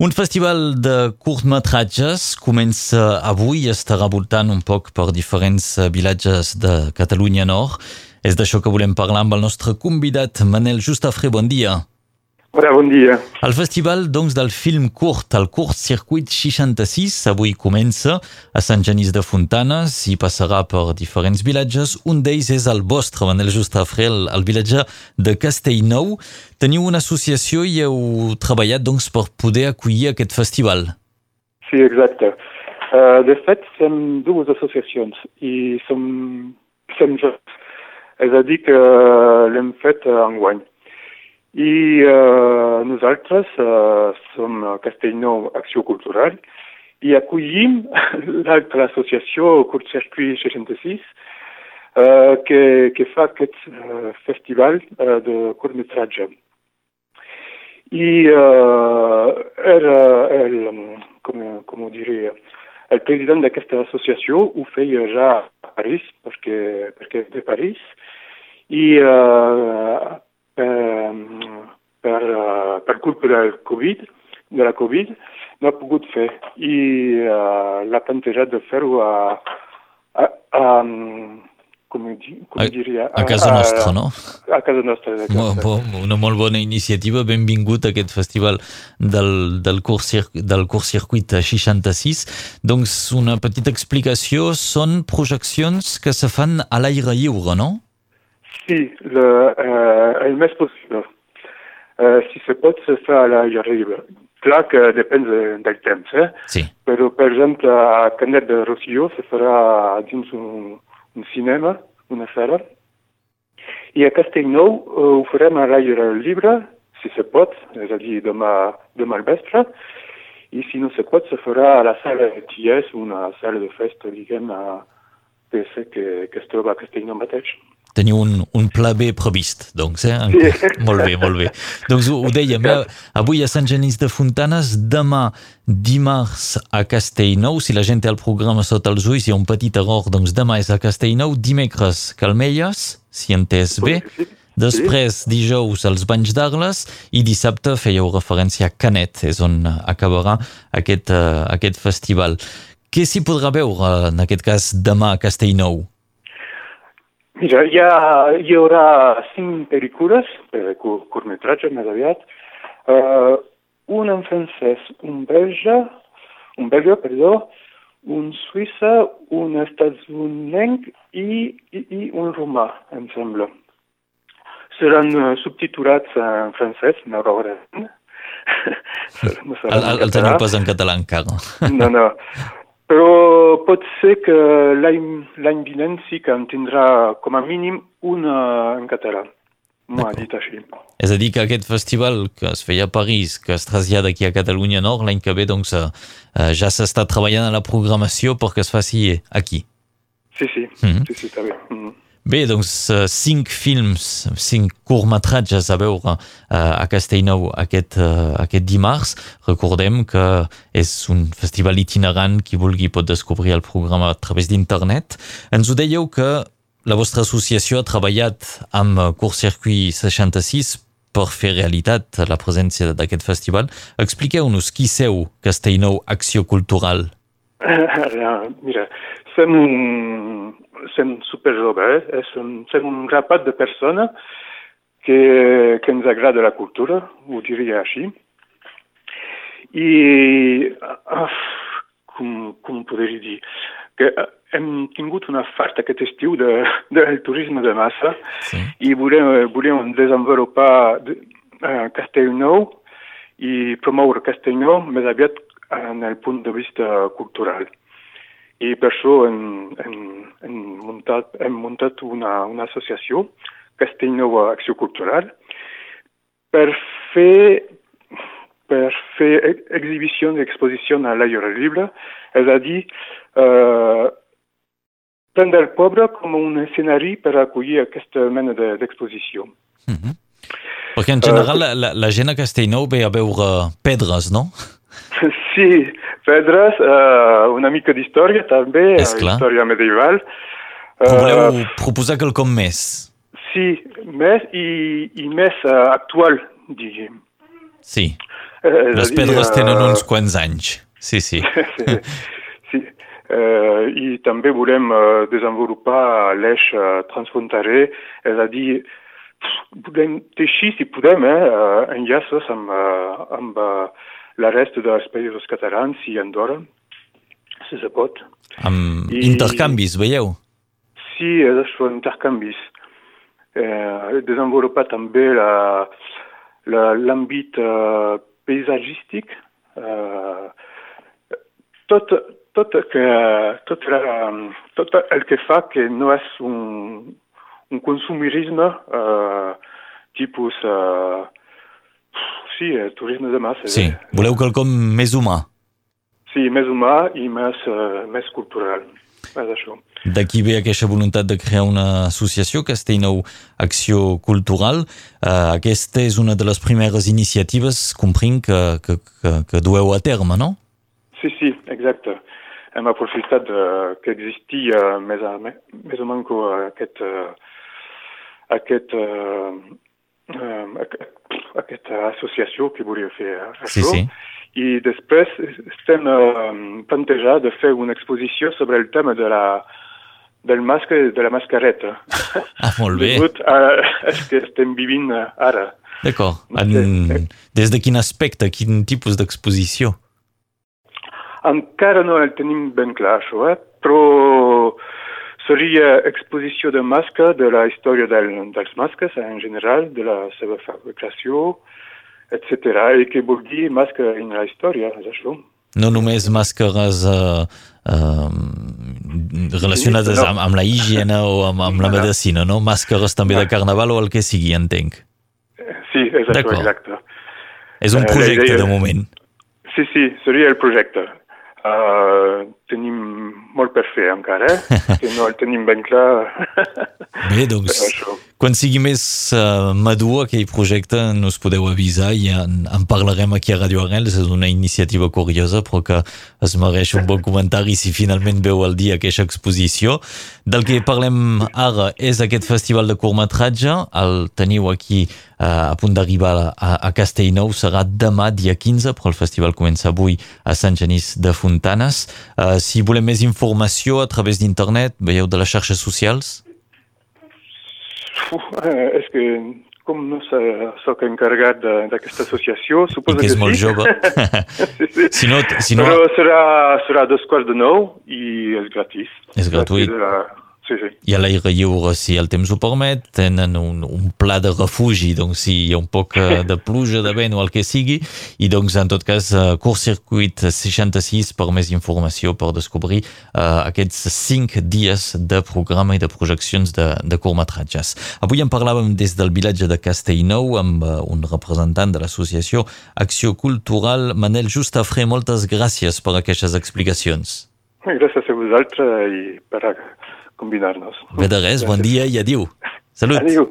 Un festival de curtmetratges comença avui i estarà voltant un poc per diferents vilatges de Catalunya Nord. És d'això que volem parlar amb el nostre convidat, Manel Justafré. Bon dia. Hola, bon dia. El festival doncs, del film curt, el curt Circuit 66, avui comença a Sant Genís de Fontanes i passarà per diferents vilatges. Un d'ells és el vostre, Manel Justafré, el, el vilatge de Castellnou. Teniu una associació i heu treballat doncs, per poder acollir aquest festival. Sí, exacte. Uh, de fet, som dues associacions i som, som junts. És a dir, que l'hem fet enguany. I eh, nosaltres eh, som Castellnou Acció Cultural i acollim l'altra associació Circuit 66 eh, que, que fa aquest eh, festival eh, de curtmetratge. I eh, era el, com, com ho diria, el president d'aquesta associació ho feia ja a París, perquè, perquè és de París, i eh, per, per, per culpa del Covid, de la Covid, no ha pogut fer i uh, l'ha plantejat de fer-ho a, a, a, com, com a, diria? A casa nostra, no? A casa nostra. Molt, molt, una molt bona iniciativa, benvingut a aquest festival del, del, curs, del curs circuit 66. Doncs una petita explicació, són projeccions que se fan a l'aire lliure, no? Sí, le, eh, el més possible. Eh, si se pot, se fa a l'aire lliure. Clar que depèn de, del temps, eh? Sí. Però, per exemple, a Canet de Rosselló se farà dins un, un cinema, una sala. I a Castellnou eh, ho farem a l'aire lliure, si se pot, és a dir, demà, demà al vespre. I si no se pot, se farà a la sala de Ties, una sala de festa, diguem, a que, que es troba a Castellnou mateix. Teniu un pla B previst, doncs, eh? Sí. Molt bé, molt bé. Doncs ho, ho dèiem, eh? avui a Sant Genís de Fontanes, demà dimarts a Castellnou, si la gent té el programa sota els ulls, hi ha un petit error, doncs demà és a Castellnou, dimecres Calmelles, si entès bé, després dijous els Banys d'Arles i dissabte fèieu referència a Canet, és on acabarà aquest, uh, aquest festival. Què s'hi podrà veure, en aquest cas, demà a Castellnou? Mira, hi, ha, hi haurà cinc pel·lícules, per curtmetratge més aviat, uh, un en francès, un belge, un belga, perdó, un suïssa, un estatsunenc i, i, i un romà, em sembla. Seran uh, subtitulats en francès, malauradament. no el, el, el teniu pas en català encara. no, no. Però pot ser que l'any vinent sí que en tindrà com a mínim una en català. M'ho ha dit així. És a dir, que aquest festival que es feia a París, que es trasllada aquí a Catalunya Nord, l'any que ve doncs, eh, ja s'està treballant a la programació perquè es faci aquí. Sí, sí, mm -hmm. sí, sí, està bé. Mm -hmm. Bé, doncs, uh, cinc films, cinc curtmetratges a veure uh, a Castellnou aquest, uh, aquest dimarts. Recordem que és un festival itinerant, qui vulgui pot descobrir el programa a través d'internet. Ens ho dèieu que la vostra associació ha treballat amb Curs Circuit 66 per fer realitat la presència d'aquest festival. Expliqueu-nos qui seu Castellnou Acció Cultural. Mira, som un, som super joves, eh? som, som un grapat de persones que, que ens agrada la cultura, ho diria així. I, uh, com, com podria dir, que hem tingut una fart aquest estiu de, del turisme de massa sí. i volem, volem desenvolupar de, uh, Castellnou i promoure Castellnou més aviat en el punt de vista cultural. I per això hem, hem, hem, muntat, hem muntat una, una associació, Castellnou Acció Cultural, per fer, per fer exhibicions i exposicions a l'aire lliure, és a dir, eh, prendre el poble com un escenari per acollir aquesta mena d'exposició. De, mm -hmm. Perquè en general uh, la, la gent a Castellnou ve a veure pedres, no? Sí, pedres, uh, una mica d'història també, història medieval. Però voleu uh, proposar quelcom més? Sí, més i, i més uh, actual, diguem. Sí. Eh, Les pedres tenen eh, uns quants anys. Sí, sí. sí, sí. Eh, I també volem eh, desenvolupar l'eix eh, transfronterer, és a dir, podem teixir, si podem, eh, eh, enllaços amb, eh, amb eh, la resta dels països catalans i Andorra, si se pot. Amb I- intercanvis, veieu? Sí, això, intercanvis. Eh, desenvolupar també la- la- l'àmbit eh, paisatgístic, eh, tot, tot, que, tot, la, tot el que fa que no és un, un consumirisme eh, tipus... Eh, sí, eh, turisme de massa. Sí. eh? Voleu quelcom més humà. Sí, més humà i més, eh, més cultural. És això. D'aquí ve aquesta voluntat de crear una associació, Castellnou Acció Cultural. Uh, aquesta és una de les primeres iniciatives, comprenc, que, que, que, que dueu a terme, no? Sí, sí, exacte. Hem aprofitat de, que existia més, a, més o menys aquest, uh, aquest, uh, uh, aquesta associació que volia fer Sí, això. sí. I després estem uh, plantejant de fer una exposició sobre el tema de la, del mascle i de la mascareta. Ah, molt bé. Degut a el que estem vivint ara. D'acord. En, sé. des de quin aspecte, quin tipus d'exposició? Encara no el tenim ben clar, això, eh? però seria exposició de masca de la història del, dels masques en general, de la seva fabricació, etc. I que vol dir masca en la història, és això. No només màscares uh, uh, relacionades no. amb, amb la higiene o amb, amb la medicina, no? Màscares també de carnaval o el que sigui, entenc. Sí, D'acord. exacte. És un Eh, projecte de moment. Sí, sí, seria el projecte. Uh, tenim molt per fer encara, eh? que no el tenim ben clar. Bé, doncs, quan sigui més uh, madur aquell projecte, nos podeu avisar i en, en parlarem aquí a Radio Arrels. És una iniciativa curiosa, però que es mereix un bon comentari si finalment veu el dia aquesta exposició. Del que parlem ara és aquest festival de curtmetratge. El teniu aquí uh, a punt d'arribar a, a Castellnou. Serà demà, dia 15, però el festival comença avui a Sant Genís de Fontanes. Uh, si volem més informació a través d'internet, veieu de les xarxes socials? Uf, eh, és que com no sóc encarregat d'aquesta associació, I suposo que és que molt sí. jove. sí, sí. si no, si no Però serà, serà dos quarts de nou i és gratis. És gratuït. Gratis, Sí, sí. i a l'aire lliure, si el temps ho permet, tenen un, un pla de refugi, doncs si hi ha un poc eh, de pluja, de vent o el que sigui, i doncs en tot cas eh, Curs Circuit 66 per més informació per descobrir uh, aquests cinc dies de programa i de projeccions de, de curtmetratges. Avui en parlàvem des del vilatge de Castellnou amb uh, un representant de l'associació Acció Cultural, Manel Justafré, moltes gràcies per aquestes explicacions. Gràcies a vosaltres i per a combinar-nos. Bé de res, bon dia i adiu. Salut! Adiu.